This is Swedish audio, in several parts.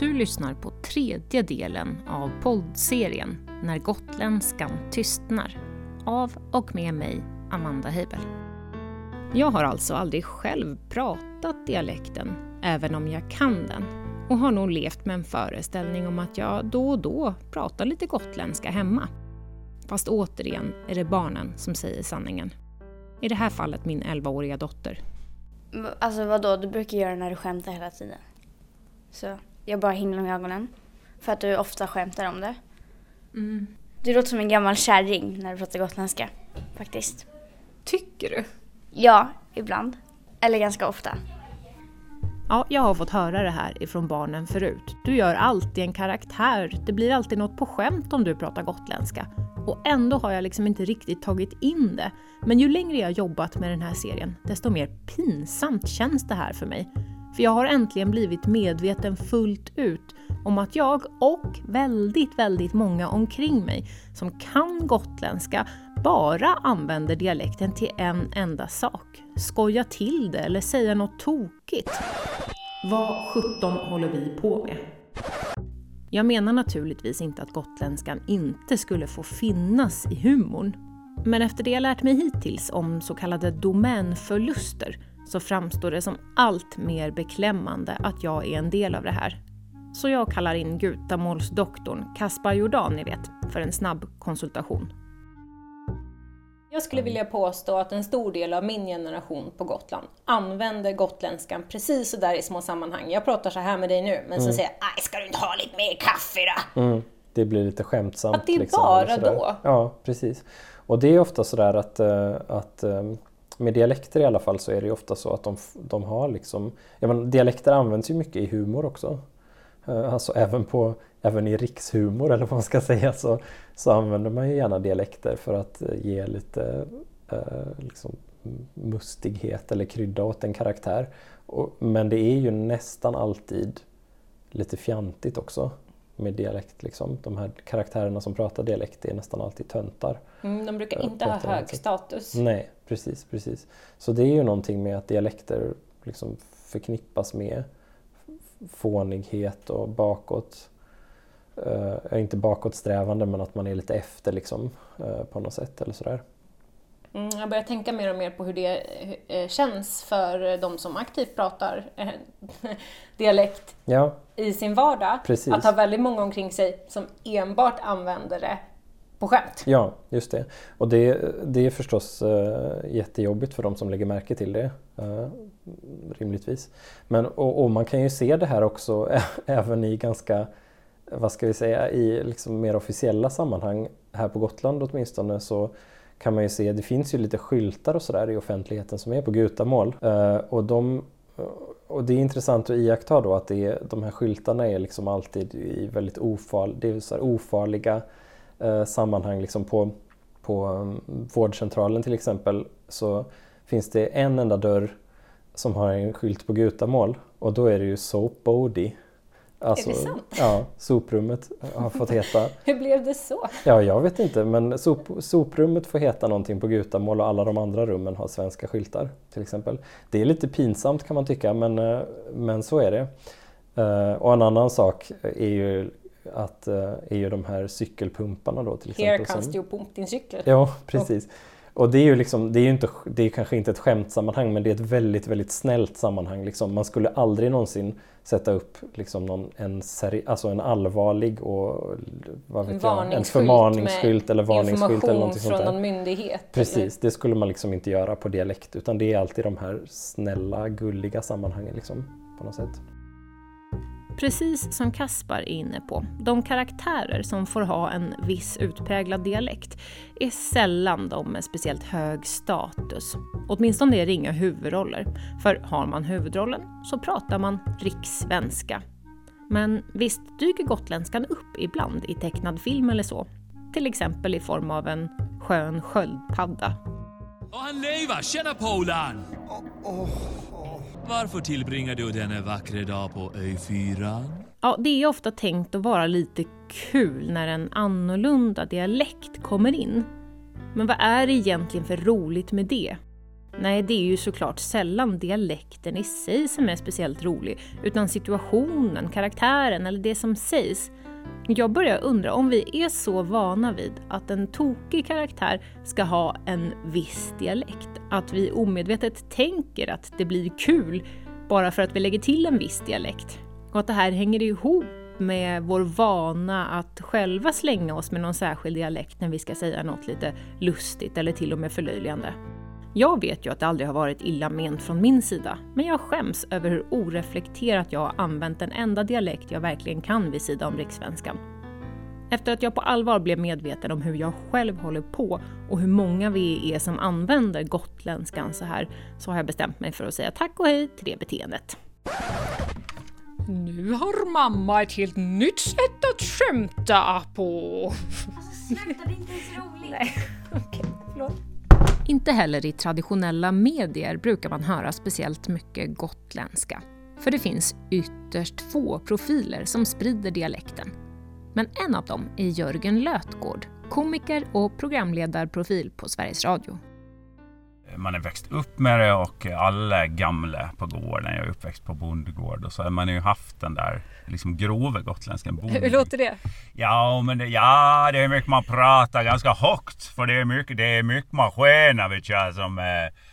Du lyssnar på tredje delen av poddserien När gotländskan tystnar av och med mig, Amanda Heibel. Jag har alltså aldrig själv pratat dialekten, även om jag kan den och har nog levt med en föreställning om att jag då och då pratar lite gotländska hemma. Fast återigen är det barnen som säger sanningen. I det här fallet min 11-åriga dotter. Alltså vadå, du brukar göra när du skämtar hela tiden. Så jag bara himlar med ögonen. För att du ofta skämtar om det. Mm. Du låter som en gammal kärring när du pratar gotländska. Faktiskt. Tycker du? Ja, ibland. Eller ganska ofta. Ja, jag har fått höra det här ifrån barnen förut. Du gör alltid en karaktär. Det blir alltid något på skämt om du pratar gotländska. Och ändå har jag liksom inte riktigt tagit in det. Men ju längre jag jobbat med den här serien, desto mer pinsamt känns det här för mig. För jag har äntligen blivit medveten fullt ut om att jag och väldigt, väldigt många omkring mig som kan gotländska bara använder dialekten till en enda sak. Skoja till det eller säga något tokigt. Vad sjutton håller vi på med? Jag menar naturligtvis inte att gotländskan inte skulle få finnas i humorn. Men efter det jag lärt mig hittills om så kallade domänförluster så framstår det som allt mer beklämmande att jag är en del av det här. Så jag kallar in gutamålsdoktorn Kaspar Jordan, ni vet, för en snabb konsultation. Jag skulle vilja påstå att en stor del av min generation på Gotland använder gotländskan precis sådär i små sammanhang. Jag pratar så här med dig nu, men så säger jag “Aj, ska du inte ha lite mer kaffe då?” Mm. Det blir lite skämtsamt. Att det är liksom, bara då? Ja, precis. Och det är ofta sådär att, eh, att eh, med dialekter i alla fall så är det ju ofta så att de, de har liksom, ja men dialekter används ju mycket i humor också. Eh, Alltså även, på, även i rikshumor eller vad man ska säga så, så använder man ju gärna dialekter för att eh, ge lite eh, liksom, mustighet eller krydda åt en karaktär. Och, men det är ju nästan alltid lite fjantigt också med dialekt. Liksom. De här karaktärerna som pratar dialekt är nästan alltid töntar. Mm, de brukar Ja, inte ha hög inte. status. Nej, precis, precis. Så det är ju någonting med att dialekter liksom förknippas med fånighet och bakåt. Uh, inte bakåtsträvande men att man är lite efter liksom, eh, på något sätt eller sådär. Mm, jag börjar tänka mer och mer på hur det eh, känns för de som aktivt pratar dialekt Ja, i sin vardag. Precis. Att ha väldigt många omkring sig som enbart använder det på skämt. Ja, just det. Och det, det är förstås uh, jättejobbigt för de som lägger märke till det. Uh, rimligtvis. Men, och, och man kan ju se det här också även i ganska, vad ska vi säga, i liksom mer officiella sammanhang. Här på Gotland åtminstone så kan man ju se, det finns ju lite skyltar och sådär i offentligheten som är på gutamål. Uh, och, de, och det är intressant att iaktta då att det är, de här skyltarna är liksom alltid i väldigt ofarliga, det är så här ofarliga eh, sammanhang liksom på, på um, vårdcentralen till exempel så finns det en enda dörr som har en skylt på gutamål och då är det ju Soap Body. Alltså, Är det sant? Ja, soprummet har fått heta. Hur blev det så? Ja, jag vet inte men sop, soprummet får heta någonting på gutamål och alla de andra rummen har svenska skyltar till exempel. Det är lite pinsamt kan man tycka men, eh, men så är det. Eh, Och en annan sak är ju att eh, är ju de här cykelpumparna då till Here exempel. comes som- you pump din cykel. Ja, precis. Och det är ju liksom, det är ju inte, det är kanske inte ett skämtsammanhang men det är ett väldigt, väldigt snällt sammanhang. Liksom. Man skulle aldrig någonsin sätta upp liksom någon, en, seri, alltså en allvarlig och vad En vet jag, en förmaningsskylt eller varningsskylt eller någonting sånt från där. någon myndighet. Precis, det skulle man liksom inte göra på dialekt utan det är alltid de här snälla, gulliga sammanhangen liksom, på något sätt. Precis som Kaspar är inne på, de karaktärer som får ha en viss utpräglad dialekt är sällan de med speciellt hög status. Åtminstone är det inga huvudroller, för har man huvudrollen så pratar man rikssvenska. Men visst dyker gotländskan upp ibland i tecknad film eller så. Till exempel i form av en skön sköldpadda. Och han lever! Tjena Polan! Varför tillbringar du denna vackra dag på Ö4? Ja, det är ofta tänkt att vara lite kul när en annorlunda dialekt kommer in. Men vad är det egentligen för roligt med det? Nej, det är ju såklart sällan dialekten i sig som är speciellt rolig, utan situationen, karaktären eller det som sägs. Jag börjar undra om vi är så vana vid att en tokig karaktär ska ha en viss dialekt, att vi omedvetet tänker att det blir kul bara för att vi lägger till en viss dialekt. Och att det här hänger ihop med vår vana att själva slänga oss med någon särskild dialekt när vi ska säga något lite lustigt eller till och med förlöjligande. Jag vet ju att det aldrig har varit illa ment från min sida, men jag skäms över hur oreflekterat jag har använt den enda dialekt jag verkligen kan vid sidan om rikssvenskan. Efter att jag på allvar blev medveten om hur jag själv håller på och hur många vi är som använder gotländskan så här, så har jag bestämt mig för att säga tack och hej till det beteendet. Nu har mamma ett helt nytt sätt att skämta på. Sluta, det är inte ens roligt. Inte heller i traditionella medier brukar man höra speciellt mycket gotländska. För det finns ytterst få profiler som sprider dialekten. Men en av dem är Jörgen Lötgård, komiker och programledarprofil på Sveriges Radio man är växt upp med det och alla gamla på gården. Jag är uppväxt på bondgård och så har man ju haft den där liksom grova gotländskan. Hur låter det? Ja, men det, ja, det är mycket man pratar ganska högt. För det är mycket, det är mycket maskiner vet jag, som eh,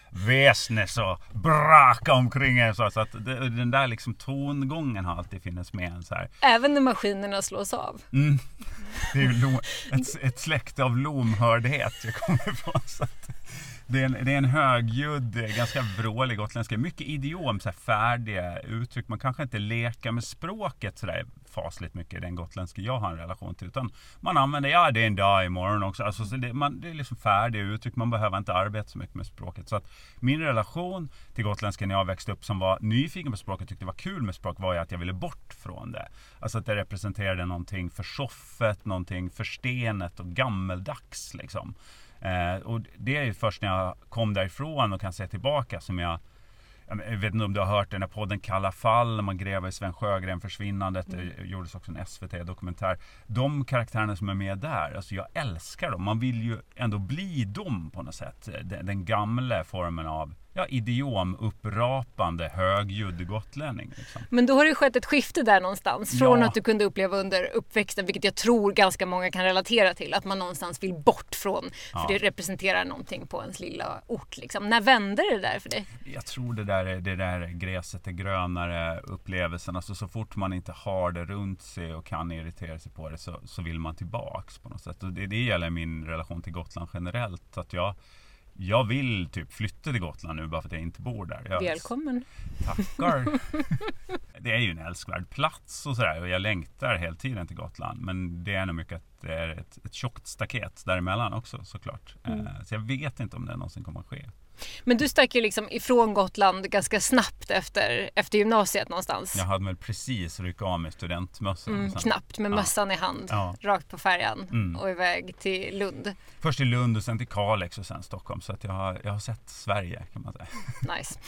väsnes och brakar omkring en. Så, så att det, den där liksom tongången har alltid funnits med en så här. Även när maskinerna slås av? Mm. Det är ju lo, ett, ett släkte av lomhördhet jag kommer ifrån. Så att det, är en, det är en högljudd, eh, ganska vrålig gotländska. Mycket idiom, så här färdiga uttryck. Man kanske inte leker med språket sådär fasligt mycket, den gotländska jag har en relation till. Utan man använder, ja det är en dag imorgon också. Alltså, så det, man, det är liksom färdiga uttryck, man behöver inte arbeta så mycket med språket. Så att min relation till gotländska när jag växte upp som var nyfiken på språket, tyckte det var kul med språk, var ju att jag ville bort från det. Alltså att det representerade någonting för soffet, någonting för stenet och gammeldags liksom. Eh, och det är först när jag kom därifrån och kan se tillbaka som jag jag vet inte om du har hört den här podden Kalla fall, när man gräver i Sven Sjögren försvinnandet. Det gjordes också en SVT-dokumentär. De karaktärerna som är med där, alltså jag älskar dem. Man vill ju ändå bli dem på något sätt. Den, den gamla formen av ja, idiomupprapande högljudd gotlänning. Liksom. Men då har det skett ett skifte där någonstans. Från Ja. att du kunde uppleva under uppväxten, vilket jag tror ganska många kan relatera till, att man någonstans vill bort från, för Ja. det representerar någonting på ens lilla ort. Liksom. När vände det där för dig? Jag tror det där, är- det där gräset är grönare upplevelsen. Alltså så fort man inte har det runt sig och kan irritera sig på det så, så vill man tillbaks på något sätt. Och det, det gäller min relation till Gotland generellt. Att jag, jag vill typ flytta till Gotland nu bara för att jag inte bor där. Jag, Välkommen. Tackar. det är ju en älskvärd plats och sådär och jag längtar hela tiden till Gotland. Men det är nog mycket att det är ett, ett tjockt staket däremellan också såklart. Eh, Så jag vet inte om det någonsin kommer att ske. Men du stack ju liksom ifrån Gotland ganska snabbt efter, efter gymnasiet någonstans. Jag hade väl precis ryckt av mig studentmössan. Mm, knappt med Ja. mössan i hand, Ja. rakt på färjan Mm. och iväg till Lund. Först till Lund och sen till Kalix och sen Stockholm. Så att jag, har, jag har sett Sverige kan man säga. Nice.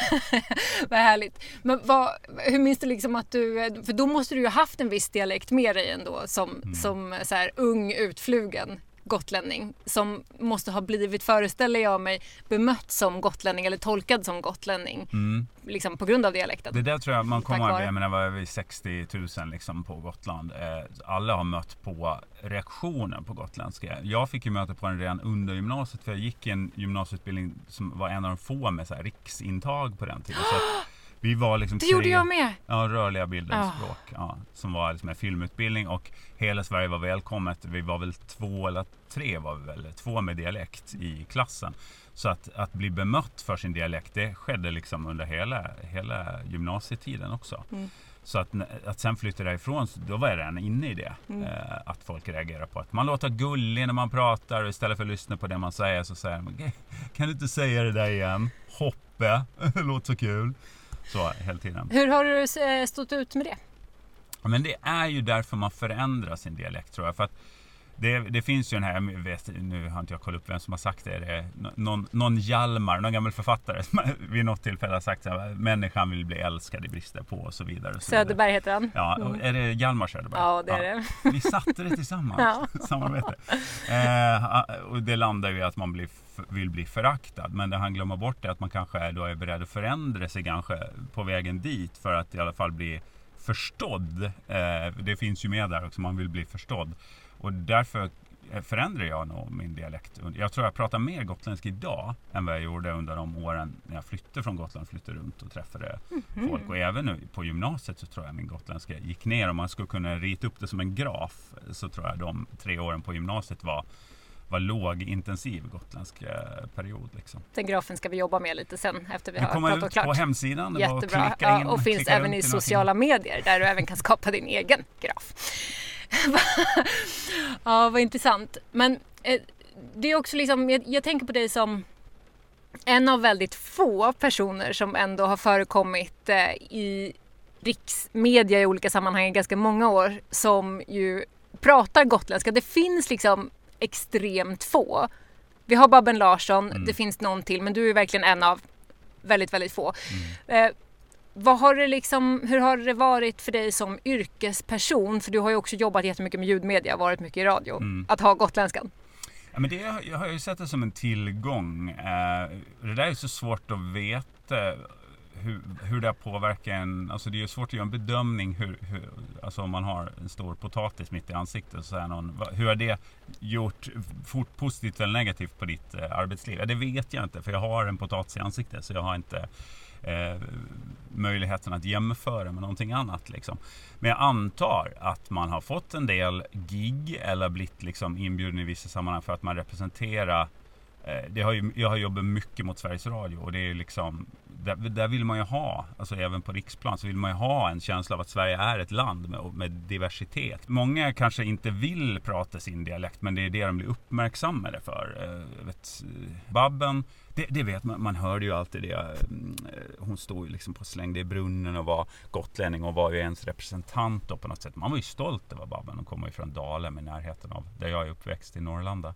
vad härligt. Men vad, hur minns du liksom att du, för då måste du ju ha haft en viss dialekt med dig ändå som, Mm. som så här ung utflugen gotlänning som måste ha blivit, föreställer jag mig, bemött som gotlänning eller tolkad som gotlänning Mm. liksom på grund av dialekten. Det där tror jag man kommer ihåg. Jag menar, var vi 60 000 liksom på Gotland. Eh, alla har mött på reaktionen på gotländska. Jag fick ju möta på den redan under gymnasiet. För jag gick en gymnasieutbildning som var en av de få med så riksintag på den tiden. Så vi var liksom Det gjorde tre- jag med! Ja, rörliga bildens Ah. språk. Ja, som var liksom en filmutbildning och hela Sverige var välkommet. Vi var väl två eller tre var vi väl, två med dialekt i klassen. Så att, att bli bemött för sin dialekt det skedde liksom under hela, hela gymnasietiden också. Mm. Så att, att sen flytta därifrån, då var jag redan inne i det. Mm. Eh, att folk reagerar på att man låter gullig när man pratar och istället för att lyssna på det man säger så säger man "Okej, Kan du inte säga det där igen? Hoppe, låter så kul. Så hela tiden. Hur har du eh, stått ut med det? Ja, Men det är ju därför man förändrar sin dialekt tror jag. För att det, det finns ju den här, vet, nu har inte jag kollat upp vem som har sagt det. det någon, någon Hjalmar, någon gammal författare som vid något tillfälle har sagt att människan vill bli älskad i brister på och så vidare. Och så vidare. Söderberg heter han. Ja, och är det Hjalmar Söderberg? Ja, det är det. Vi satte det tillsammans, Ja. samarbete. Eh, och det landar ju i att man blir vill bli föraktad. Men det han glömmer bort är att man kanske är, då är beredd att förändra sig kanske på vägen dit för att i alla fall bli förstådd. Eh, det finns ju med där också, man vill bli förstådd. Och därför förändrar jag nog min dialekt. Jag tror jag pratar mer gotländsk idag än vad jag gjorde under de åren när jag flyttade från Gotland, flyttade runt och träffade mm. folk. Och även nu på gymnasiet så tror jag min gotländska gick ner. Om man skulle kunna rita upp det som en graf så tror jag de tre åren på gymnasiet var var lågintensiv gotländsk eh, period. Liksom. Den grafen ska vi jobba med lite sen efter vi har pratat ut klart. på hemsidan. Jättebra. In, ja, och finns även i sociala medier där du även kan skapa din egen graf. ja, vad intressant. Men eh, det är också liksom, jag, jag tänker på dig som en av väldigt få personer som ändå har förekommit eh, i riksmedia i olika sammanhang i ganska många år som ju pratar gotländska. Det finns liksom extremt få. Vi har Babben Larsson, mm. det finns någon till men du är verkligen en av väldigt, väldigt få. Mm. Eh, vad har det liksom, hur har det varit för dig som yrkesperson? För du har ju också jobbat jättemycket med ljudmedia, varit mycket i radio. Mm. Att ha gotländskan. Ja, men det, jag har ju sett det som en tillgång. Eh, det där är så svårt att veta hur, hur det påverkar en. Alltså det är svårt att göra en bedömning hur, hur, alltså om man har en stor potatis mitt i ansiktet. Så är någon, hur har det gjort fort, positivt eller negativt på ditt eh, arbetsliv? Ja, det vet jag inte för jag har en potatis i ansiktet så jag har inte eh, möjligheten att jämföra med någonting annat. Liksom. Men jag antar att man har fått en del gig eller blivit liksom inbjuden i vissa sammanhang för att man representerar Eh, det har ju, jag har jobbat mycket mot Sveriges Radio och det är liksom där, där, vill man ju ha, alltså även på riksplan, så vill man ju ha en känsla av att Sverige är ett land med, med diversitet. Många kanske inte vill prata sin dialekt, men det är det de blir uppmärksammade för. Eh, vet, eh, Babben, det, det, vet man, man hörde ju alltid det. Hon stod ju liksom på slängde i brunnen och var gotlänning och var ju ens representant då på något sätt. Man var ju stolt över Babben. Hon kommer ju från Dalhem i närheten av där jag är uppväxt i Norrlanda.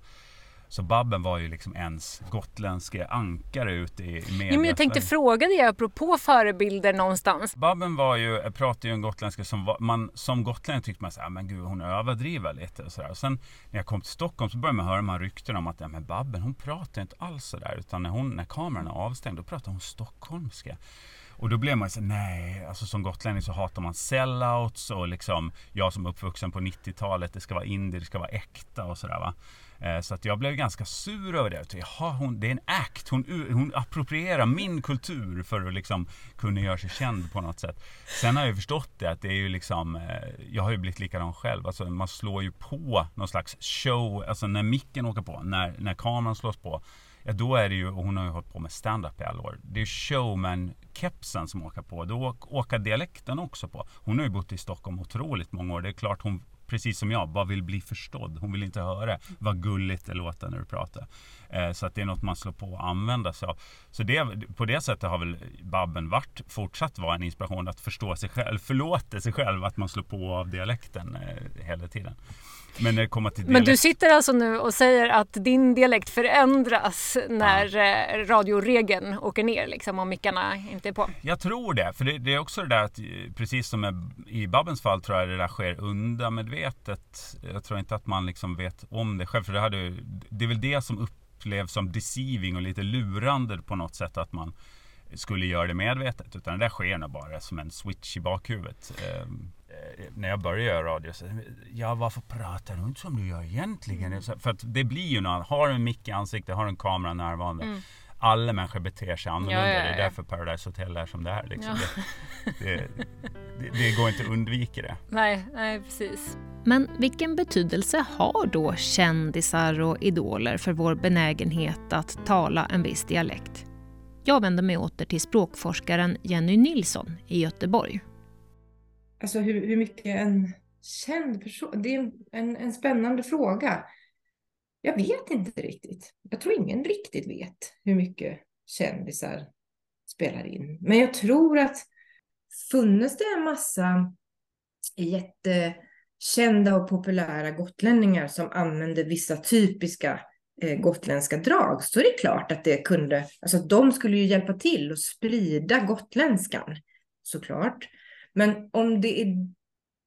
Så Babben var ju liksom ens gotländske ankare ute i media. Ja, men jag tänkte fråga dig apropå förebilder någonstans. Babben var ju, pratade ju en gotländska som var, man som gotlänning tyckte man så här, men gud hon överdriver lite och sådär. sen när jag kom till Stockholm så började man höra de här ryktena om att ja, men Babben hon pratar inte alls sådär utan när, hon, när kameran är avstängd då pratar hon stockholmska. Och då blev man så nej, alltså som gotlänning så hatar man sellouts och liksom jag som är uppvuxen på 90-talet, det ska vara indie, det ska vara äkta och sådär va. Eh, så att jag blev ganska sur över det. Jaha, hon, det är en act. Hon, hon approprierar min kultur för att liksom kunna göra sig känd på något sätt. Sen har jag förstått det att det är ju liksom, eh, jag har ju blivit likadan själv. Alltså man slår ju på någon slags show, alltså när micken åker på, när, när kameran slås på. Ja då är det ju, och hon har ju hållit på med stand-up i alla år. Det är showman-kepsen som åker på. Då åker dialekten också på. Hon har ju bott i Stockholm otroligt många år. Det är klart hon precis som jag, bara vill bli förstådd. Hon vill inte höra vad gulligt det låter när du pratar. Eh, så att det är något man slår på och använder sig av. Så det, på det sättet har väl Babben varit, fortsatt vara en inspiration att förstå sig själv, förlåta sig själv att man slår på av dialekten eh, hela tiden. Men när det kommer till dialekt... Men du sitter alltså nu och säger att din dialekt förändras när ja. Eh, radioregeln åker ner liksom om mickarna inte är på? Jag tror det, för det, det är också det där att precis som i Babbens fall tror jag det där sker undermedvetet. Jag tror inte att man liksom vet om det själv, för det, hade, det är väl det som upplevs som deceiving och lite lurande på något sätt att man skulle göra det medvetet. Utan det där sker nog bara som en switch i bakhuvudet. När jag började göra radio, så, ja varför pratar du inte som du gör egentligen? Mm. För att det blir ju något, har du en mick i ansiktet, har en kamera närvarande. Mm. Alla människor beter sig annorlunda. Ja, ja, ja. Det är därför Paradise Hotel är som det är. Liksom. Det, det, det, det, går inte att undvika det. Nej, nej, precis. Men vilken betydelse har då kändisar och idoler för vår benägenhet att tala en viss dialekt? Jag vänder mig åter till språkforskaren Jenny Nilsson i Göteborg alltså hur, hur mycket en känd person, det är en, en, spännande fråga. Jag vet inte riktigt. Jag tror ingen riktigt vet hur mycket kändisar spelar in. Men jag tror att funnes det en massa jättekända och populära gotlänningar som använde vissa typiska eh, gotländska drag så är det klart att det kunde, alltså de skulle ju hjälpa till att sprida gotländskan såklart. Men om det är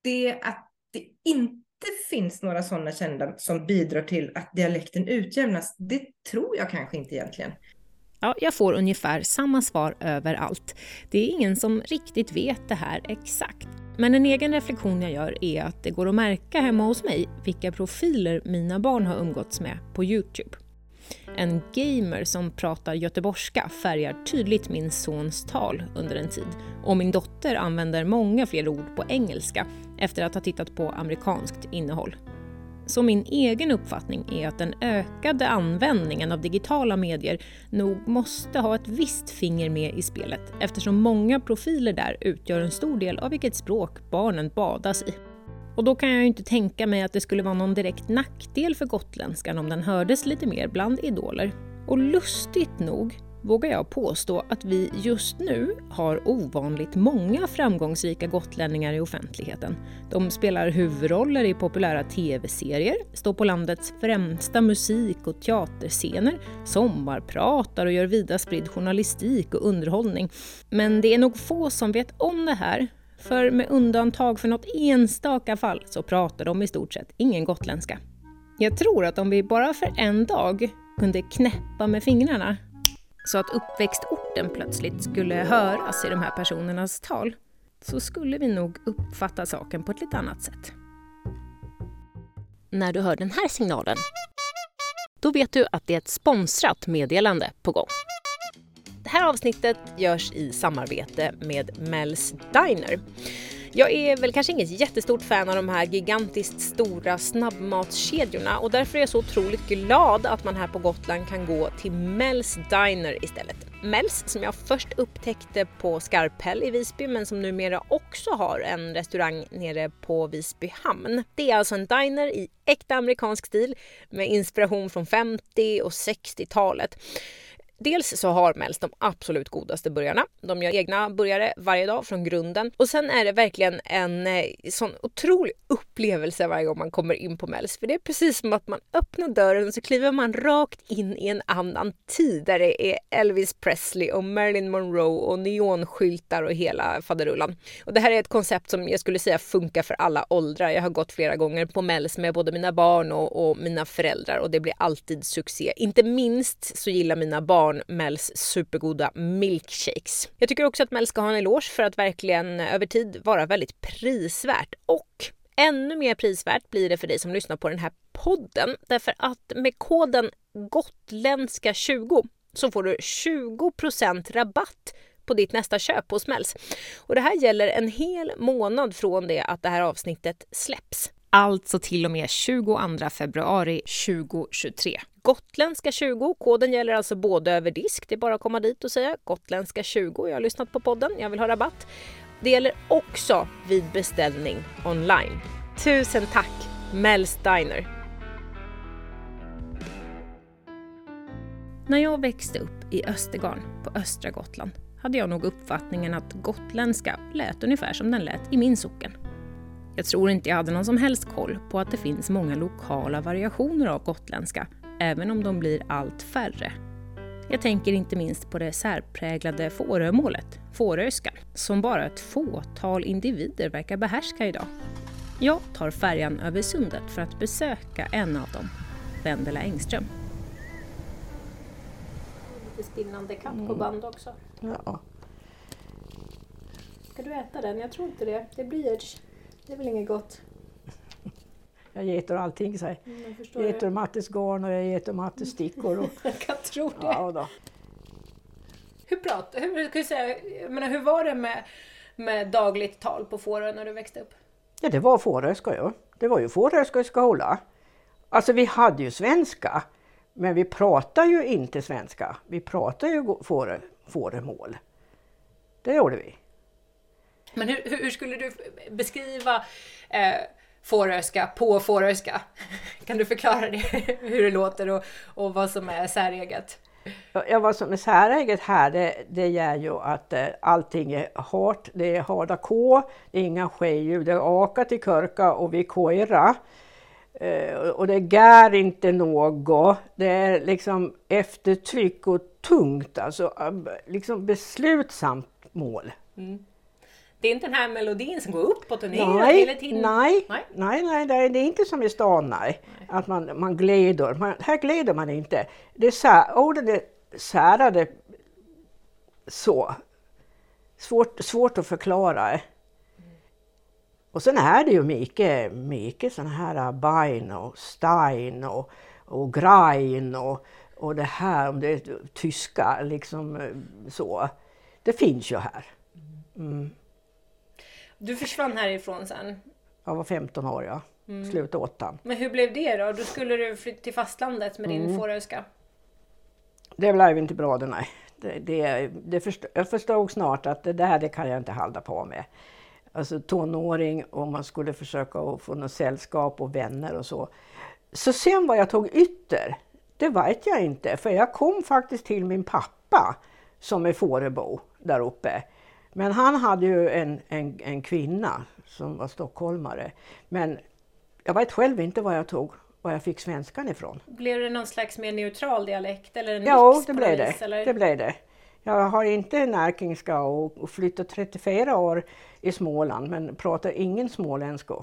det att det inte finns några sådana kända som bidrar till att dialekten utjämnas, det tror jag kanske inte egentligen. Ja, jag får ungefär samma svar överallt. Det är ingen som riktigt vet det här exakt. Men en egen reflektion jag gör är att det går att märka hemma hos mig vilka profiler mina barn har umgåtts med på Youtube. En gamer som pratar göteborgska färgar tydligt min sons tal under en tid och min dotter använder många fler ord på engelska efter att ha tittat på amerikanskt innehåll. Så min egen uppfattning är att den ökade användningen av digitala medier nog måste ha ett visst finger med i spelet eftersom många profiler där utgör en stor del av vilket språk barnen badas i. Och då kan jag ju inte tänka mig att det skulle vara någon direkt nackdel för gotländskan om den hördes lite mer bland idoler. Och lustigt nog vågar jag påstå att vi just nu har ovanligt många framgångsrika gotlänningar i offentligheten. De spelar huvudroller i populära tv-serier, står på landets främsta musik och teaterscener, sommarpratar och gör vida spridd journalistik och underhållning. Men det är nog få som vet om det här, för med undantag för något enstaka fall så pratar de i stort sett ingen gotländska. Jag tror att om vi bara för en dag kunde knäppa med fingrarna så att uppväxtorten plötsligt skulle höras i de här personernas tal, så skulle vi nog uppfatta saken på ett lite annat sätt. När du hör den här signalen, då vet du att det är ett sponsrat meddelande på gång. Det här avsnittet görs i samarbete med Mel's Diner. Jag är väl kanske inget jättestort fan av de här gigantiskt stora snabbmatskedjorna och därför är jag så otroligt glad att man här på Gotland kan gå till Mel's Diner istället. Mel's som jag först upptäckte på Skarphäll i Visby men som numera också har en restaurang nere på Visby hamn. Det är alltså en diner i äkta amerikansk stil med inspiration från 50 och 60-talet. Dels så har Mells de absolut godaste burgarna. De gör egna burgare varje dag från grunden. Och sen är det verkligen en eh, sån otrolig upplevelse varje gång man kommer in på Mells. För det är precis som att man öppnar dörren och så kliver man rakt in i en annan tid där det är Elvis Presley och Marilyn Monroe och neonskyltar och hela faderullan. Och det här är ett koncept som jag skulle säga funkar för alla åldrar. Jag har gått flera gånger på Mells med både mina barn och, och mina föräldrar och det blir alltid succé. Inte minst så gillar mina barn barn Mels supergoda milkshakes. Jag tycker också att Mel ska ha en eloge för att verkligen över tid vara väldigt prisvärt och ännu mer prisvärt blir det för dig som lyssnar på den här podden därför att med koden gotländska 20 så får du 20% rabatt på ditt nästa köp hos Mells. Och det här gäller en hel månad från det att det här avsnittet släpps. Alltså till och med 22 februari 2023. Gotländska 20, koden gäller alltså både över disk, det är bara att komma dit och säga gotländska 20, jag har lyssnat på podden, jag vill ha rabatt. Det gäller också vid beställning online. Tusen tack Mel's Diner! När jag växte upp i Östergarn på östra Gotland hade jag nog uppfattningen att gotländska lät ungefär som den lät i min socken. Jag tror inte jag hade någon som helst koll på att det finns många lokala variationer av gotländska, även om de blir allt färre. Jag tänker inte minst på det särpräglade Fårömålet, fåröskan, som bara ett fåtal individer verkar behärska idag. Jag tar färjan över sundet för att besöka en av dem, Vendela Engström. Lite spinnande katt på band också. Ja. Ska du äta den? Jag tror inte det. Det blir det är väl inget gott? Jag äter allting, så mm, jag, äter Mattes garn och jag äter Mattes stickor. Och, jag kan tro det. Ja, då. Hur, prat, hur, kan säga, menar, hur var det med, med dagligt tal på Fårö när du växte upp? Ja, det var fåröska ju. Det var ju fåröska i skolan. Alltså vi hade ju svenska, men vi pratade ju inte svenska. Vi pratade ju fårö, fårömål. Det gjorde vi. Men hur, hur skulle du beskriva eh, fåröska på fåröska? Kan du förklara det, hur det låter och, och vad som är säreget? Ja, vad som är säreget här det, det är ju att eh, allting är hårt. Det är hårda K, det är inga skeljud, det är aka till körka och vi koira. Eh, och det gär inte något. Det är liksom eftertryck och tungt, alltså liksom beslutsamt mål. Mm. Det är inte den här melodin som går uppåt och neråt Nej, hela tiden? nej, Nej. nej, nej, det är- det är inte som i stan, nej. Att man, man glider. Man, här glider man inte. Det är sä, orden är särade så. Svårt, svårt att förklara. Och sen är det ju mycket, mycket sådana här Bein och Stein och, och Grein och, och det här om det är tyska liksom så. Det finns ju här. Mm. Du försvann härifrån sen. Jag var 15 år, ja. Mm. Slutade åttan. Men hur blev det då? Då skulle du flytta till fastlandet med din Mm. fåröska. Det blev inte bra det nej. Det, det, det förstå, jag förstod snart att det där det kan jag inte hålla på med. Alltså tonåring och man skulle försöka få något sällskap och vänner och så. Så sen vad jag tog ytter, det vet jag inte. För jag kom faktiskt till min pappa som är Fårebo där uppe. Men han hade ju en, en, en kvinna som var stockholmare. Men jag vet själv inte vad jag tog, var jag fick svenskan ifrån. Blev det någon slags mer neutral dialekt eller en Ja, det blev det. Eller? det blev det. Jag har inte närkingska och, och flyttat 34 år i Småland men pratar ingen småländska.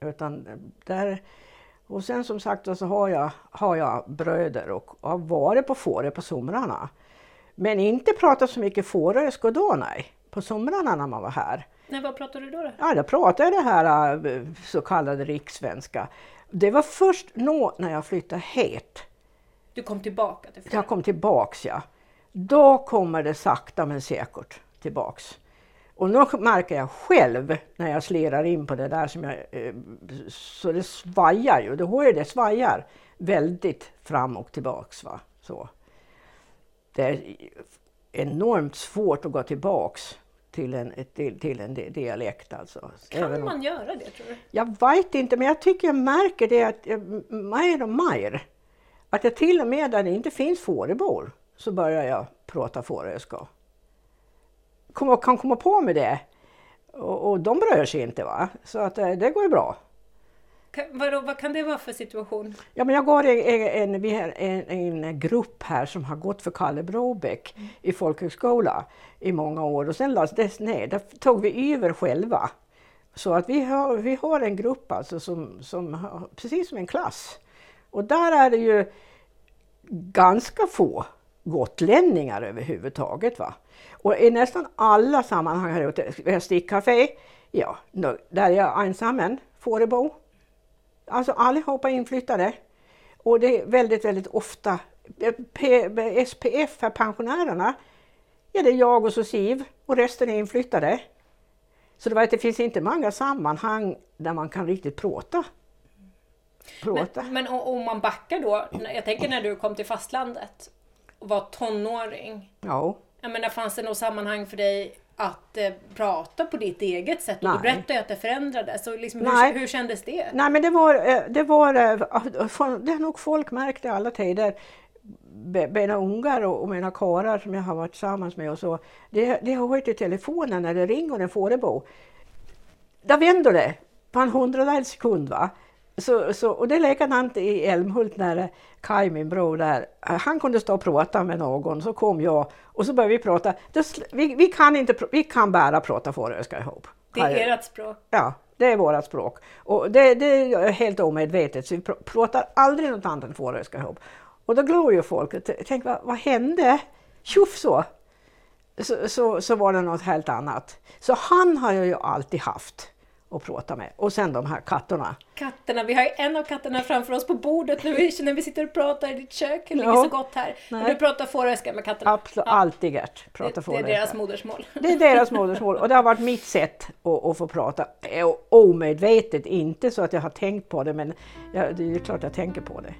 Utan där, och sen som sagt så har jag, har jag bröder och har varit på Fårö på somrarna. Men inte pratat så mycket fåröska då nej, på somrarna när man var här. Nej, vad pratar du då? då? Ja, jag pratade det här eh, så kallade rikssvenska. Det var först nå när jag flyttade hit Du kom tillbaka till jag kom tillbaks ja. Då kommer det sakta men säkert tillbaks. Och nu märker jag själv när jag slirar in på det där som jag... eh, Så det svajar ju, du hör ju det svajar väldigt fram och tillbaks. Va? Så. Det är enormt svårt att gå tillbaks till en, till, till en di- dialekt alltså. Kan Även om- man göra det tror du? jag vet inte, men jag tycker jag märker det att jag, mer och mer. Att jag till och med där det inte finns fårebor så börjar jag prata fåröska. Kom, kan komma på med det. Och, och de bryr sig inte va. Så att eh, det går ju bra. Vadå, vad kan det vara för situation? Ja, men jag går i en, en, vi har en, en grupp här som har gått för Kalle Brobeck i folkhögskola i många år och sen lades det ner. Där tog vi över själva. Så att vi har, vi har en grupp alltså som, som precis som en klass. Och där är det ju ganska få gotlänningar överhuvudtaget. Va? Och i nästan alla sammanhang här ute, vi har stickcafé, ja, där är jag ensam, Fårebo. Alltså allihopa inflyttade. Och det är väldigt, väldigt ofta P, SPF, här, pensionärerna, ja det är jag och så Siv och resten är inflyttade. Så det, var det finns inte många sammanhang där man kan riktigt prata. prata. Men, men om man backar då, jag tänker när du kom till fastlandet och var tonåring. Ja. Jag menar, fanns det något sammanhang för dig att eh, prata på ditt eget sätt? Och Nej. du berättade ju att det förändrades. Så liksom, hur, hur kändes det? Nej men det var, eh, det var, eh, det har nog folk märkt i alla tider. Mina ungar och mina karlar som jag har varit tillsammans med och så. Det, det har varit i telefonen när det ringer en fårebo. Där vänder det på en hundradels sekund. Va? Så, så, och det är likadant i Älmhult när Kaj, min bror där, eh, han kunde stå och prata med någon, så kom jag och så började vi prata. Vi, vi, kan, inte, vi kan bara prata fåröska ihop. Det är ert språk. Ja, det är vårt språk. Och det, det är helt omedvetet, så vi pr- pratar aldrig något annat än fåröska ihop. Och då glor ju folk. Tänk, vad, vad hände? Tjoff så. Så, så! så var det något helt annat. Så han har jag ju alltid haft att prata med. Och sen de här katterna. Katterna, vi har ju en av katterna framför oss på bordet nu när vi sitter och pratar i ditt kök. Det ligger Ja. så gott här. Och Nej. du pratar fåröska med katterna. Absolut, alltid Gert. Prata det, det är deras modersmål. Det är deras modersmål och det har varit mitt sätt att, att få prata. Eh, Omedvetet, inte så att jag har tänkt på det men jag, det är klart jag tänker på det.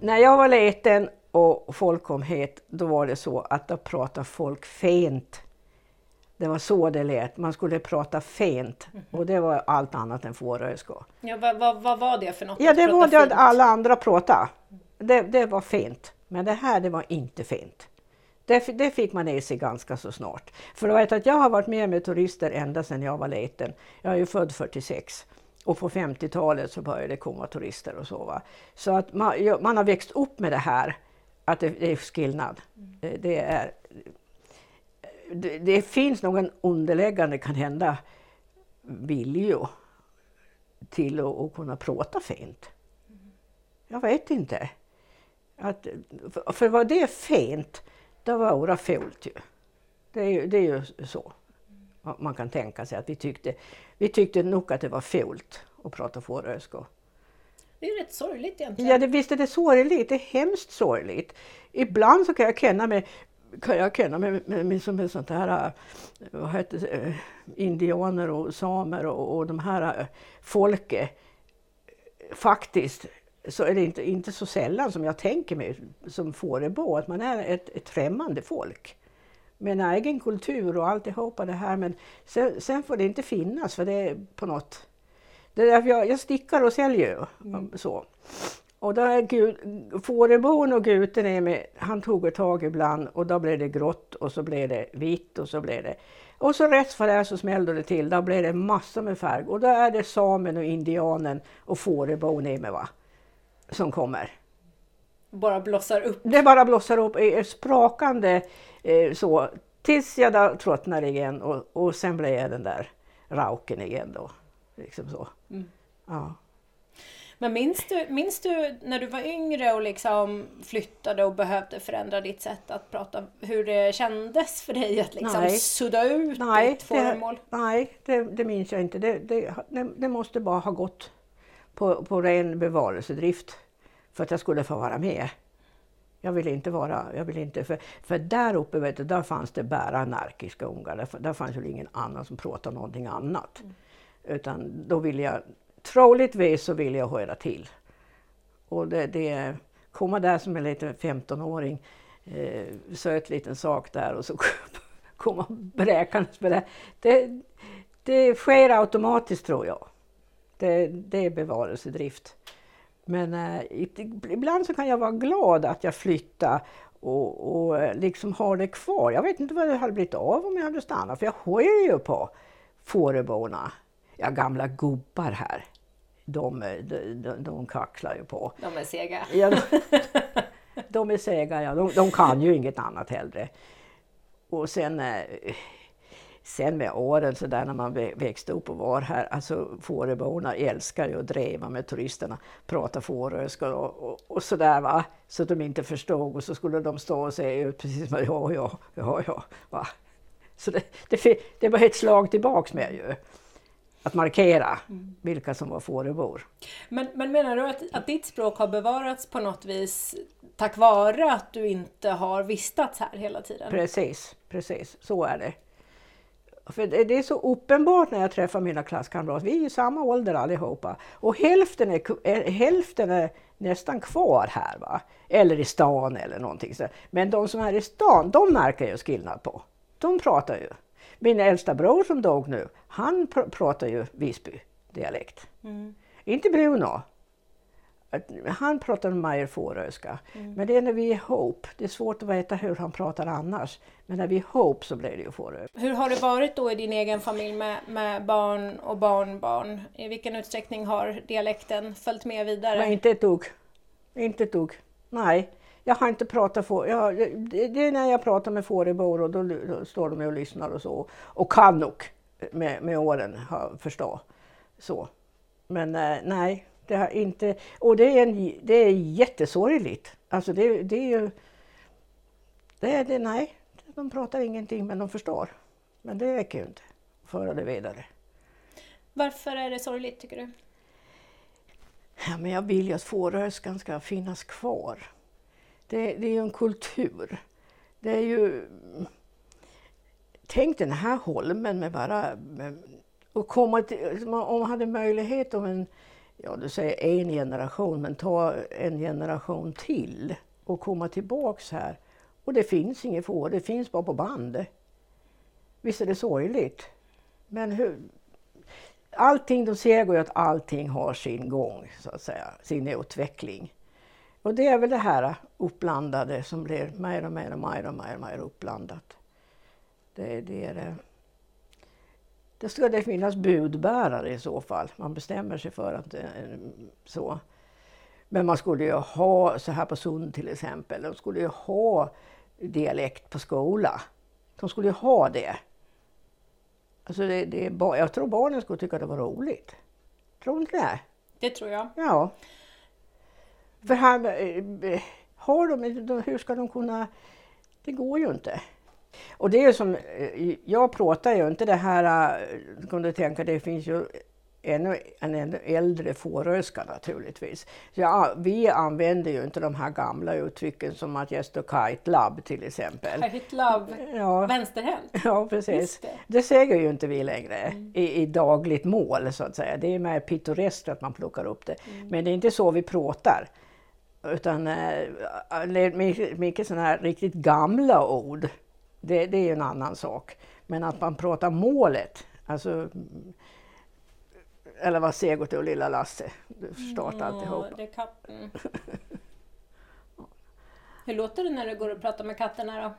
När jag var liten och folk kom hit, då var det så att då pratade folk fint. Det var så det lät, man skulle prata fint och det var allt annat än fåröska. Ja, vad, vad, vad var det för något? Ja, det var det att fint? alla andra pratade. Det, det var fint. Men det här, det var inte fint. Det, det fick man i sig ganska så snart. För vet att jag har varit med med turister ända sedan jag var liten. Jag är ju född 46. Och på 50-talet så började det komma turister och så. Va? Så att man, man har växt upp med det här att det, det är skillnad. Det, det är, det, det finns någon underliggande, kan hända, vilja till att, att kunna prata fint. Jag vet inte. Att, för, för vad det är fint, då var det fult ju. Det är, ju- det är ju så. Man kan tänka sig att vi tyckte, vi tyckte nog att det var fult att prata fåröska. Det är rätt sorgligt egentligen. Ja, det, visst är det sorgligt. Det är hemskt sorgligt. Ibland så kan jag känna mig, kan jag känna mig, med, med, som en sånt här, vad heter det, eh, indianer och samer och, och de här eh, folket. Faktiskt så är det inte, inte så sällan som jag tänker mig som fårebo att man är ett, ett främmande folk. Med en egen kultur och alltihopa det här men sen, sen får det inte finnas för det är på något det är därför jag, jag stickar och säljer ju. Så. Och då är Gud, fårebon och guten är med, han tog ett tag ibland och då blev det grått och så blev det vitt och så blev det... Och så rätt för det så smällde det till, då blev det massor med färg. Och då är det samen och indianen och fårebon är med va, som kommer. Bara blossar upp. Det bara blossar upp ett sprakande eh, så, tills jag då tröttnar igen och, och sen blir jag den där rauken igen då. Liksom så. Ja. Men minns du, minns du när du var yngre och liksom flyttade och behövde förändra ditt sätt att prata, hur det kändes för dig att liksom Nej. sudda ut Nej, ditt fåremål? det, nej det, det minns jag inte. Det, det, det, måste bara ha gått på, på ren bevarelsedrift för att jag skulle få vara med. Jag ville inte vara, jag ville inte, för, för där uppe vet du, där fanns det bara anarkiska ungar. Där, där fanns ju ingen annan som pratade någonting annat. Utan då vill jag, troligtvis så vill jag höra till. Och det, det komma där som en liten 15-åring, eh, söt liten sak där och så komma bräkandes med det. det. Det sker automatiskt tror jag. Det, det är bevarelsedrift. Men eh, ibland så kan jag vara glad att jag flyttar och, och eh, liksom har det kvar. Jag vet inte vad det hade blivit av om jag hade stannat, för jag hör ju på Fåröborna. Ja, gamla gubbar här. De, de, de, de kacklar ju på. De är sega. Ja, de, de är sega, ja. De, de kan ju inget annat heller. Och sen, eh, sen med åren så där när man vä- växte upp och var här, alltså fåreborna älskar ju att driva med turisterna, prata fåröska och, och, och sådär va, så att de inte förstod och så skulle de stå och säga ut precis som ja, ja, ja, ja, va. Så det, det, det var ett slag tillbaks med ju. Att markera vilka som var fårebor. Men, men menar du att, att ditt språk har bevarats på något vis tack vare att du inte har vistats här hela tiden? Precis, precis. Så är det. För det, det är så uppenbart när jag träffar mina klasskamrater. Vi är i samma ålder allihopa. Och hälften är, är, hälften är nästan kvar här. Va? Eller i stan eller någonting. Så. Men de som är i stan, de märker jag skillnad på. De pratar ju. Min äldsta bror som dog nu, han pr pratar ju Visby-dialekt. Inte Bruno. Han pratar mer fåröska. Men det är när vi är ihop. Det är svårt att veta hur han pratar annars. Men när vi är ihop så blir det ju fåröska. Hur har det varit då i din egen familj med, med barn och barnbarn? I vilken utsträckning har dialekten följt med vidare? Men inte ett dugg. Inte ett dugg. Nej. Jag har inte pratat får. Jag, det, är när jag pratar med fårebor och då, då står de och lyssnar och så. Och kan nog med, med åren förstå. Så. Men eh, nej, det har inte. Och det är, en, det är jättesorgligt. Alltså det, det är ju... Det är det, nej. De pratar ingenting men de förstår. Men det räcker ju inte att föra det vidare. Varför är det sorgligt tycker du? Ja, men jag vill ju att fåröskan ska finnas kvar. Det, det är ju en kultur. Det är ju... Tänk den här holmen med bara... Med, och komma till, om man hade möjlighet om en, ja du säger en generation, men ta en generation till och komma tillbaks här. Och det finns inget får, det finns bara på band. Visst är det sorgligt? Men hur, allting, de säger ju att allting har sin gång, så att säga, sin utveckling. Och det är väl det här uppblandade som blir mer och mer och mer och mer, och mer uppblandat. Det, det, är, det. det ska det finnas budbärare i så fall. Man bestämmer sig för att eh, så. Men man skulle ju ha, så här på Sund till exempel, de skulle ju ha dialekt på skola. De skulle ju ha det. Alltså det, det, jag tror barnen skulle tycka det var roligt. Tror du inte det? Det tror jag. Ja. För här, eh, har de, hur ska de kunna... Det går ju inte. Och det är som, eh, jag pratar ju inte det här, eh, kan du tänka, det finns ju ännu en ännu äldre fåröska naturligtvis. Så ja, vi använder ju inte de här gamla uttrycken som att jag står kite lab till exempel. Kite lab, ja. vänsterhänt? Ja precis. Det. det. säger ju inte vi längre mm. i, i, dagligt mål så att säga. Det är mer pittoreskt att man plockar upp det. Mm. Men det är inte så vi pratar. Utan äh, mycket sådana här riktigt gamla ord, det, det är ju en annan sak. Men att man pratar målet, alltså eller vad Segot och lilla Lasse. Du förstår mm, alltihop. Det är katten. Hur låter det när du går och pratar med katterna då?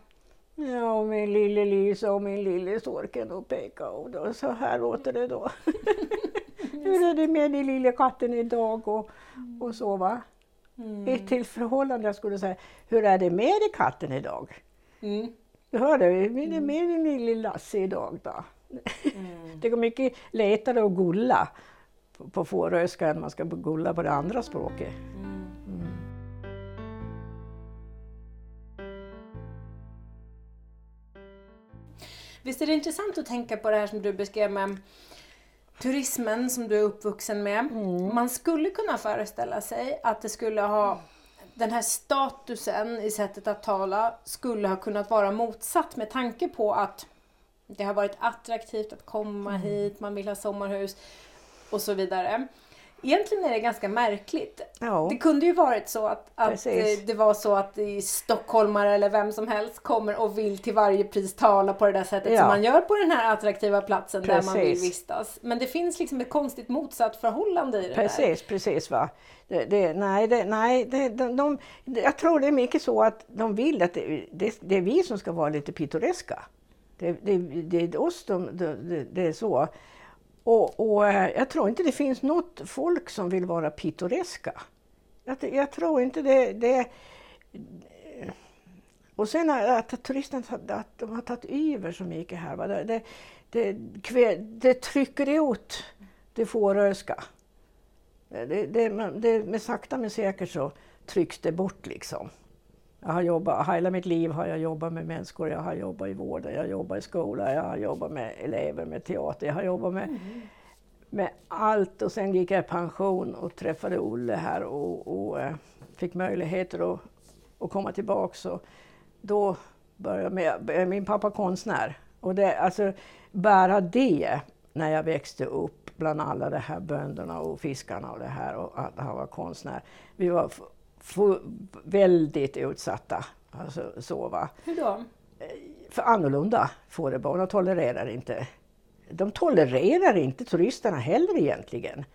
Ja, min lille Lisa och min lille Sorken och peka och då, så här låter det då. Hur är det med din lille katten idag och, och så va? Mm. Till förhållande jag skulle säga, hur är det med dig katten idag? Mm. Du hörde, hur är det med din lille Lasse idag då? Mm. det går mycket lättare att gulla på, på fåröska än man ska gulla på det andra språket. Mm. Mm. Visst är det intressant att tänka på det här som du beskrev med turismen som du är uppvuxen med. Mm. Man skulle kunna föreställa sig att det skulle ha den här statusen i sättet att tala skulle ha kunnat vara motsatt med tanke på att det har varit attraktivt att komma mm. hit, man vill ha sommarhus och så vidare. Egentligen är det ganska märkligt. Ja. Det kunde ju varit så att, att det var så att stockholmare eller vem som helst kommer och vill till varje pris tala på det där sättet ja. som man gör på den här attraktiva platsen precis. där man vill vistas. Men det finns liksom ett konstigt motsatt förhållande i det precis, där. Precis, precis. Va? Det, det, nej, det, nej det, de, de, jag tror det är mycket så att de vill att det, är vi som ska vara lite pittoreska. Det, är oss de, det är så. Och, och, eh, jag tror inte det finns något folk som vill vara pittoreska. Jag, jag tror inte det, det... Eh, och sen att turisterna att de har tagit över så mycket här. Va? Det, det, det, det trycker ut det fåröska. Det, det, det, med sakta men säkert så trycks det bort liksom. Jag har jobbat, hela mitt liv har jag jobbat med människor, jag har jobbat i vården, jag har jobbat i skola, jag har jobbat med elever, med teater, jag har jobbat med, mm. med allt. Och sen gick jag i pension och träffade Olle här och, och eh, fick möjligheter att, att komma tillbaks. Och då började jag med, min pappa konstnär. Och det, alltså, bara det, när jag växte upp bland alla de här bönderna och fiskarna och det här och att han var konstnär. Vi var väldigt utsatta. Alltså, så, va? Hur då? För annorlunda fårebarn, de tolererar inte. De tolererar inte turisterna heller egentligen.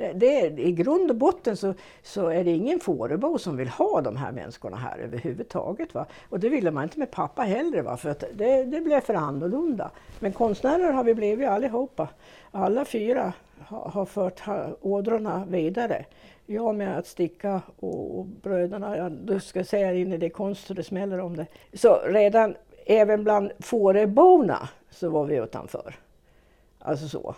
Det, det, I grund och botten så, så är det ingen fårebo som vill ha de här människorna här överhuvudtaget. Va? Och det ville man inte med pappa heller, va? för att det, det blev för annorlunda. Men konstnärer har vi blivit allihopa. Alla fyra har, har fört ådrorna vidare. Jag med att sticka och, och bröderna, ja, du ska säga in i det konst så det smäller om det. Så redan även bland Fåröborna så var vi utanför. Alltså så.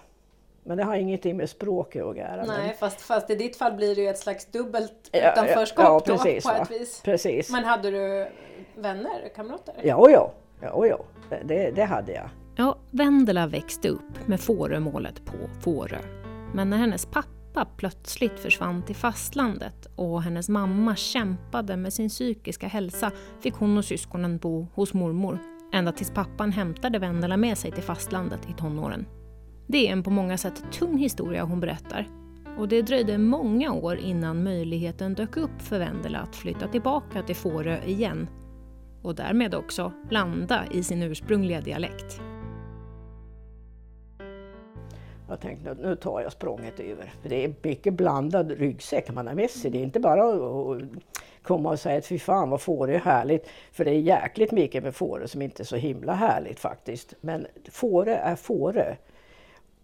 Men det har ingenting med språket att göra. Nej, men... fast, fast i ditt fall blir det ju ett slags dubbelt utanförskap ja, ja, precis, då, på ett vis. Precis. Men hade du vänner, kamrater? Ja, ja, ja, ja. Det, det hade jag. Ja, Vendela växte upp med Fårömålet på Fårö. Men när hennes pappa pappa plötsligt försvann till fastlandet och hennes mamma kämpade med sin psykiska hälsa fick hon och syskonen bo hos mormor ända tills pappan hämtade Vendela med sig till fastlandet i tonåren. Det är en på många sätt tung historia hon berättar och det dröjde många år innan möjligheten dök upp för Vendela att flytta tillbaka till Fårö igen och därmed också landa i sin ursprungliga dialekt. Jag tänkte att nu tar jag språnget över. För det är mycket blandad ryggsäck man har med sig. Det är inte bara att komma och säga att fy fan vad Fårö är härligt. För det är jäkligt mycket med Fårö som inte är så himla härligt faktiskt. Men Fårö är Fårö.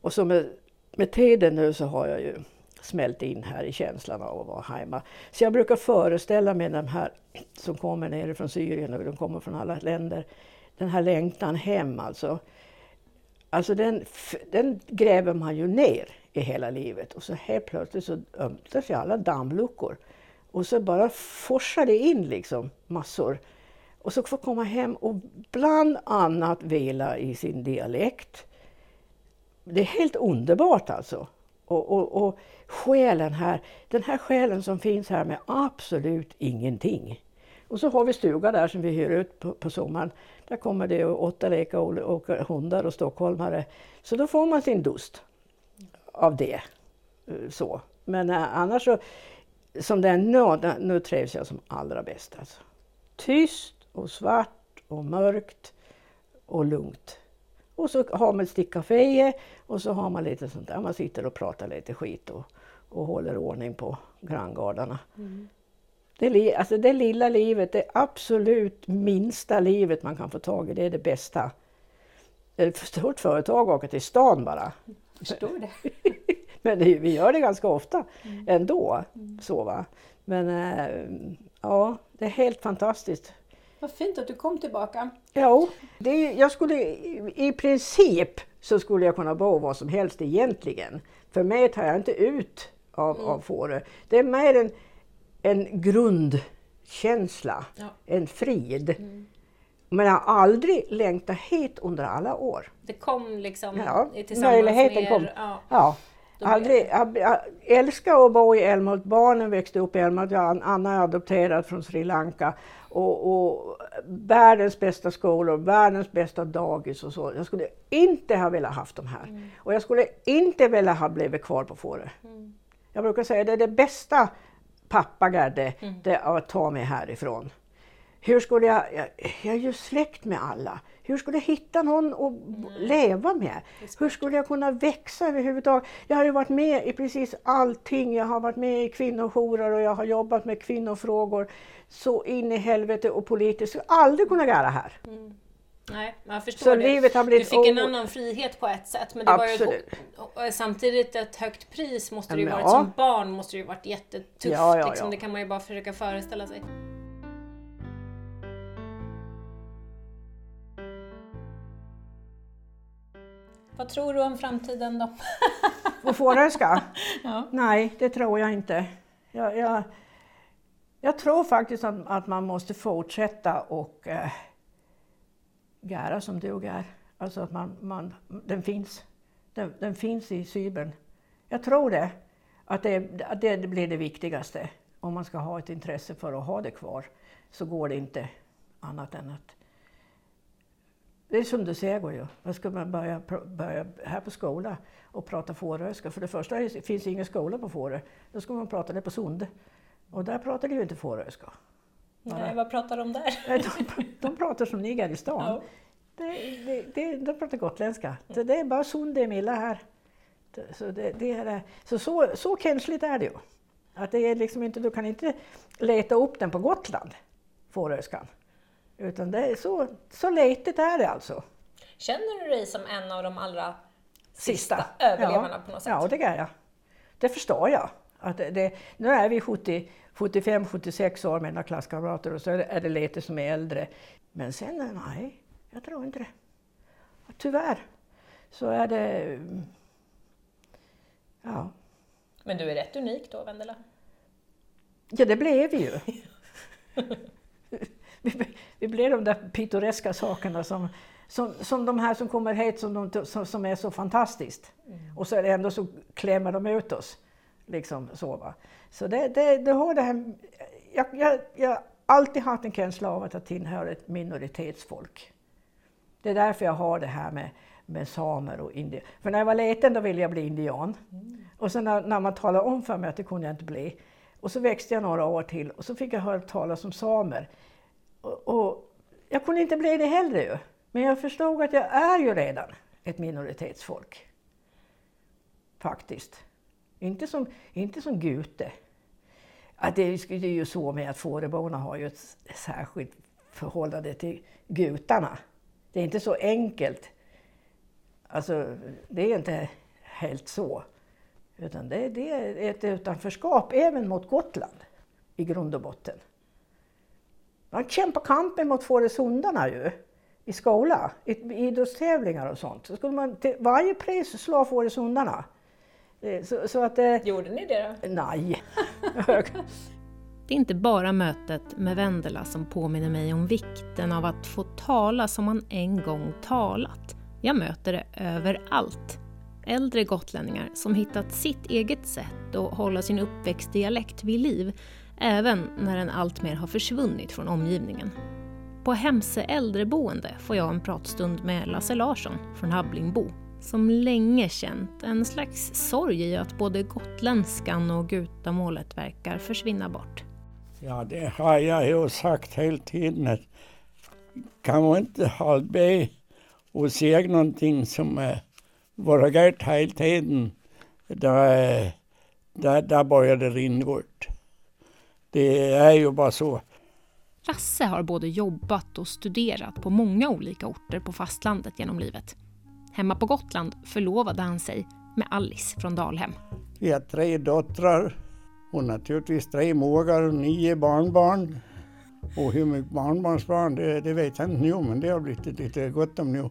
Och så med, med tiden nu så har jag ju smält in här i känslan av att vara hemma. Så jag brukar föreställa mig de här som kommer ner från Syrien och de kommer från alla länder. Den här längtan hem alltså. Alltså den, den gräver man ju ner i hela livet och så helt plötsligt så öppnar sig alla dammluckor. Och så bara forsar det in liksom massor. Och så få komma hem och bland annat vila i sin dialekt. Det är helt underbart alltså. Och, och, och själen här, den här själen som finns här med absolut ingenting. Och så har vi stuga där som vi hyr ut på, på sommaren. Där kommer det åtta lekar, och, och hundar och stockholmare. Så då får man sin dust av det. Eh, så. Men eh, annars så, som det är nu, nu trivs jag som allra bäst. Alltså. Tyst och svart och mörkt och lugnt. Och så har man ett stick kafé och så har man lite sånt där, man sitter och pratar lite skit och, och håller ordning på granngardarna. Mm. Det, alltså det lilla livet, det absolut minsta livet man kan få tag i, det är det bästa. Ett stort företag åker till stan bara. Förstår det. Men det, vi gör det ganska ofta mm. ändå. Mm. Så, va? Men äh, ja, det är helt fantastiskt. Vad fint att du kom tillbaka. Ja, det, jag skulle, i princip så skulle jag kunna bo var som helst egentligen. För mig tar jag inte ut av, mm. av Fårö. Det är mer en, en grundkänsla, ja. en frid. Mm. Men jag har aldrig längtat hit under alla år. Det kom liksom ja, tillsammans möjligheten med er? Kom. Ja. ja. Aldrig, jag, jag älskar att bo i Älmhult. Barnen växte upp i Älmhult. Anna är adopterad från Sri Lanka. Och, och, världens bästa skolor, världens bästa dagis och så. Jag skulle inte ha velat haft de här. Mm. Och jag skulle inte vilja ha blivit kvar på Fårö. Mm. Jag brukar säga att det är det bästa pappagärde, mm. det att ta mig härifrån. Hur skulle jag, jag, jag är ju släkt med alla. Hur skulle jag hitta någon att mm. leva med? Hur skulle jag kunna växa överhuvudtaget? Jag har ju varit med i precis allting. Jag har varit med i kvinnojourer och jag har jobbat med kvinnofrågor så in i helvete och politiskt. Jag skulle aldrig kunna göra här. Mm. Nej, jag förstår så det. Livet har blivit du fick en annan frihet på ett sätt men det Absolut. var ju samtidigt ett högt pris måste det ju ja. varit. Som barn måste det ju varit jättetufft. Ja, ja, liksom. Det kan man ju bara försöka föreställa sig. Vad tror du om framtiden då? På Fåröska? ja. Nej, det tror jag inte. Jag, jag, jag tror faktiskt att, att, man måste fortsätta och eh, göra som du är. Alltså att man, man, den finns. Den, den finns i cybern. Jag tror det. Att det, att det blir det viktigaste. Om man ska ha ett intresse för att ha det kvar så går det inte annat än att det är som du säger ju. Vad ska man börja, börja här på skolan och prata fåröska? För det första finns det ingen skola på Fårö. Då ska man prata det på Sunde. Och där pratar de ju inte fåröska. Nej, vad pratar de där? De, de pratar som ni gör i stan. Ja. Det, det, det, de pratar gotländska. Så det är bara Sunde Milla här. Så, det, det är, så, så, så känsligt är det ju. Att det är liksom inte, du kan inte leta upp den på Gotland, fåröskan. Utan det är så, så letigt är det alltså. Känner du dig som en av de allra sista, sista. överlevarna ja. på något sätt? Ja, det gör jag. Det förstår jag. Att det, nu är vi 75-76 år med mina klasskamrater och så är det, är det lite som är äldre. Men sen, nej, jag tror inte det. Tyvärr så är det... Ja. Men du är rätt unik då, Vendela? Ja, det blev vi ju. vi, vi blev de där pittoreska sakerna som, som, som de här som kommer hit som, de, som, som är så fantastiskt. Mm. Och så är det ändå så klämmer de ut oss. Liksom så va. Så det, det, det har det här, jag, jag, jag har alltid haft en känsla av att jag tillhör ett minoritetsfolk. Det är därför jag har det här med, med samer och indier. För när jag var liten då ville jag bli indian. Mm. Och sen när, när man talade om för mig att det kunde jag inte bli. Och så växte jag några år till och så fick jag höra talas om samer. Och, och, jag kunde inte bli det heller ju. Men jag förstod att jag är ju redan ett minoritetsfolk. Faktiskt. Inte som, inte som Gute. Att det, är ju så med att Fåröborna har ju ett särskilt förhållande till gutarna. Det är inte så enkelt. Alltså, det är inte helt så. Utan det, det är ett utanförskap även mot Gotland i grund och botten. Man kämpar kampen mot Fårösundarna ju i skolan, i idrottstävlingar och sånt. Så skulle man till varje pris slå Fårösundarna. Eh, så, så att, eh, Gjorde ni det då? nej. Det är inte bara mötet med Vendela som påminner mig om vikten av att få tala som man en gång talat. Jag möter det överallt. Äldre gotlänningar som hittat sitt eget sätt att hålla sin uppväxtdialekt vid liv, även när den alltmer har försvunnit från omgivningen. På Hemse äldreboende får jag en pratstund med Lasse Larsson från Habblingbo, som länge känt en slags sorg i att både gotländskan och gutamålet verkar försvinna bort. Ja, det har jag ju sagt hela tiden kan man inte hålla med och säga någonting som är vara gött hela tiden, då, då, då börjar det rinna bort. Det är ju bara så. Lasse har både jobbat och studerat på många olika orter på fastlandet genom livet. Hemma på Gotland förlovade han sig med Alice från Dalhem. Vi har tre döttrar och naturligtvis tre mågar och nio barnbarn. Och hur mycket barnbarnsbarn, det, det vet jag inte nu, men det har blivit lite gott om nu.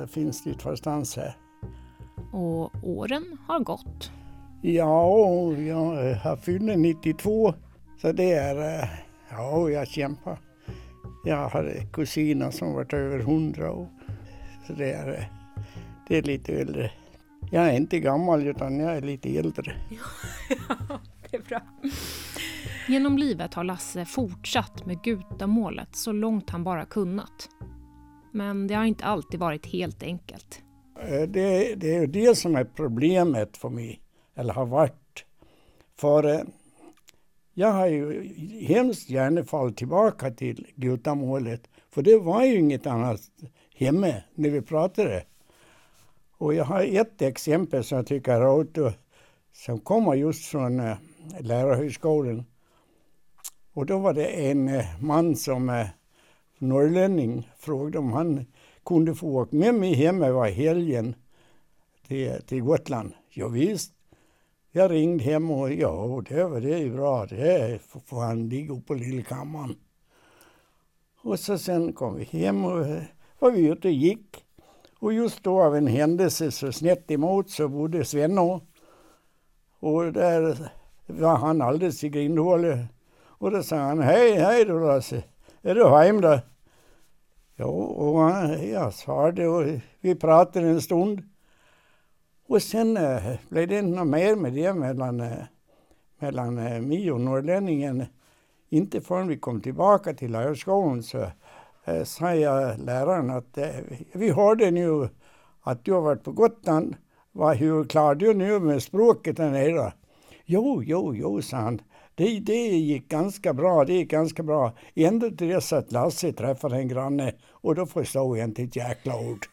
Det finns lite förstås här. Och åren har gått. Ja, jag har fyllt 92, så det är, eh, ja, jag kämpar. Jag har kusiner som varit över 100 år, så det är, eh, det är lite äldre. Jag är inte gammal utan jag är lite äldre. Det är bra. Genom livet har Lasse fortsatt med gutamålet så långt han bara kunnat. Men det har inte alltid varit helt enkelt. Eh, Det, det är ju det som är problemet för mig, eller har varit. För eh, jag har ju hemskt gärna fallit tillbaka till gutamålet, för det var ju inget annat hemma när vi pratade. Och jag har ett exempel som jag tycker är roligt, som kommer just från äh, lärarhögskolan. Och då var det en äh, man som är norrlänning frågade om han kunde få åka med mig hem över helgen till, till Gotland. Ja, visst. Jag ringde hem och ja, det var det är bra. Det får- får han ligga på lillkammaren. Och så sen kom vi hem och var vi ute och gick. Och just då av en händelse så snett emot så bodde Svenno. Och där var han alldeles i grindhålet. Och då sa han, hej, hej då Lasse. Är du hem då? Ja, och han- jag svarade och vi pratade en stund. Och sen eh, blev det inte något mer med det mellan, eh, mellan eh, mig och norrlänningen. Inte förrän vi kom tillbaka till lärarskolan så eh, jag läraren att eh, vi hörde nu att du har varit på Gotland. Vad, hur klarar du nu med språket där nere? Jo, jo, jo, sa han. Det, det gick ganska bra, det gick ganska bra. Ända till dess att Lasse träffade en granne och då förstod jag inte ett jäkla ord.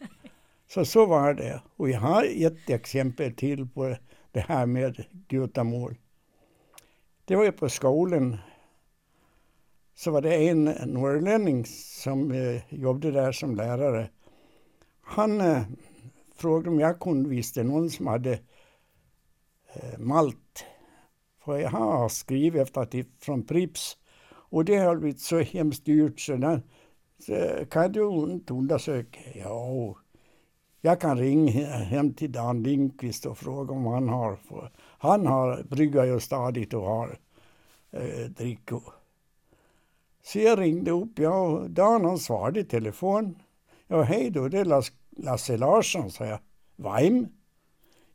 Så så var det. Och jag har ett exempel till på det här med gutamål. Det var ju på skolan. Så var det en norrlänning som eh, jobbade där som lärare. Han eh, frågade om jag kunde visste någon som hade eh, malt. För jag har skrivit efter att det är från Prips. Och det har blivit så hemskt dyrt så, den, så kan du inte undersöka? Ja, jag kan ringa hem till Dan Lindqvist och fråga om han har. För han har bryggar ju stadigt och har eh, drickor. Så jag ringde upp, ja, och Dan han svarade i telefon. Ja, hej då, det är Las- Lasse Larsson, sa jag. Vem?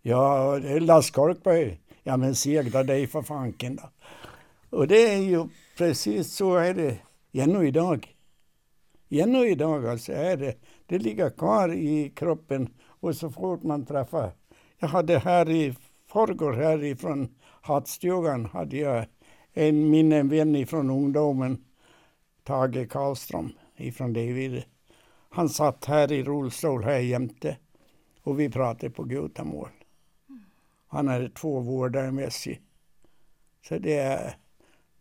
Ja, det är Lasse Korkberg. Ja, men segla dig för fanken då. Och det är ju precis så är det ännu idag. Ännu idag alltså är det. Det ligger kvar i kroppen och så fort man träffar. Jag hade här i förrgår härifrån Hattstugan hade jag en min vän ifrån ungdomen, Tage Karlström ifrån David. Han satt här i rullstol här jämte och vi pratade på gutamål. Han hade två vårdare med sig. Så det är,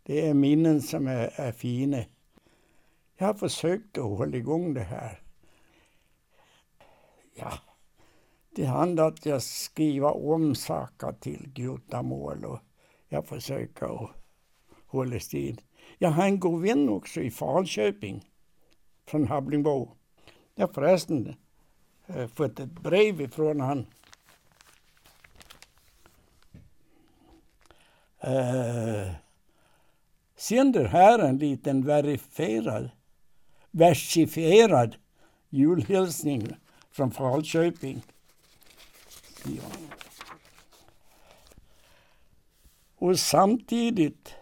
det är minnen som är, är fina. Jag har försökt att hålla igång det här. Ja, det handlar om att jag skriver om saker till gutamål och jag försöker att hålla stil. Jag har en god vän också i Falköping från Hablingbo. Jag har förresten eh, fått ett brev ifrån han. Äh, sänder här en liten verifierad, versifierad julhälsning från Falköping. Ja. Och samtidigt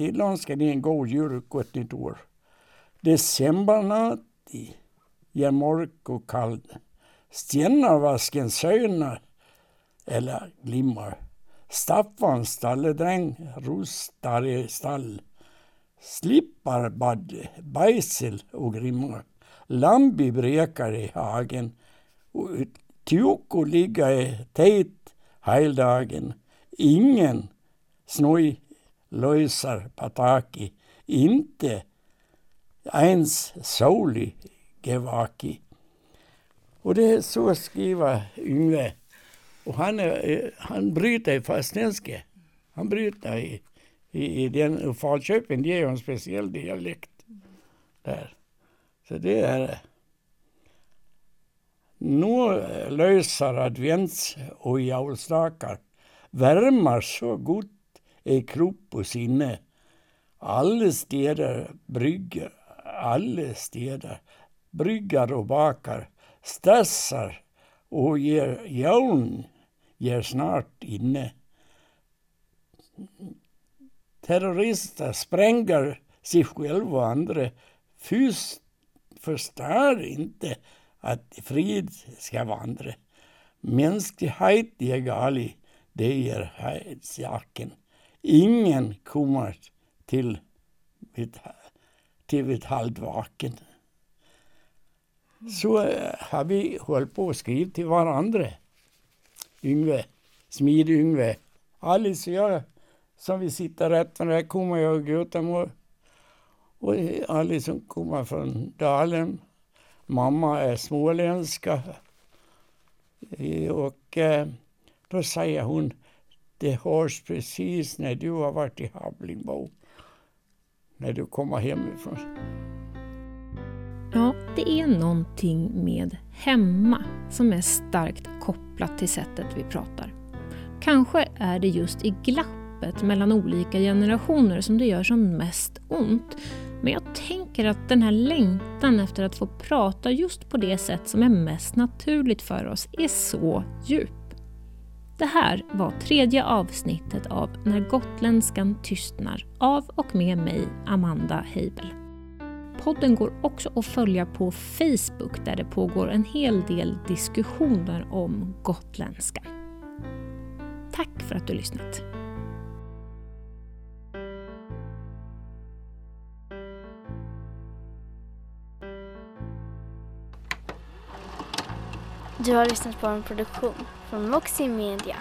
till tillönskar ni en god jul och gott nytt år. Decembernatt ger mörk och kall. Stjärnavasken söner, eller glimmar. Staffan stalledräng rustar i stall. Slippar bad, bajsel och grimmar. Lambi brekar i hagen. Och Tuko ligger i tät heildagen. Ingen snoj Loisar pataki. Inte ens soli gevaki. Och det är så skriver Yngve. Och han, är, han bryter i fastländska. Han bryter i, i, i den, Falköping, det är ju en speciell dialekt där. Så det är Nu löser advents och jaulstakar värmar så gott kropp och sinne. Alla städer brygger, alla städer bryggar och bakar, stressar och ger jaulen ger snart inne. Terrorister spränger sig själva och andra. Fys förstår inte att frid ska vandra. Mänsklighet är galig, det är saken. Ingen kommer till mitt till mitt halvvaken. Så eh, har vi hållit på och skrivit till varandra. Yngve, Smid-Yngve. Alice och jag, som vi sitter rätt för där kommer jag och Göteborg. Och Alice som kommer från Dalen. Mamma är småländska. Eh, och eh, då säger hon, det hörs precis när du har varit i Hablingbo. När du kommer hemifrån. Ja, det är någonting med hemma som är starkt kopplat till sättet vi pratar. Kanske är det just i glappet mellan olika generationer som det gör som mest ont. Men jag tänker att den här längtan efter att få prata just på det sätt som är mest naturligt för oss är så djup. Det här var tredje avsnittet av När gotländskan tystnar av och med mig, Amanda Heibel. Podden går också att följa på Facebook där det pågår en hel del diskussioner om gotländska. Tack för att du lyssnat! Du har lyssnat på en produktion från Moxie Media.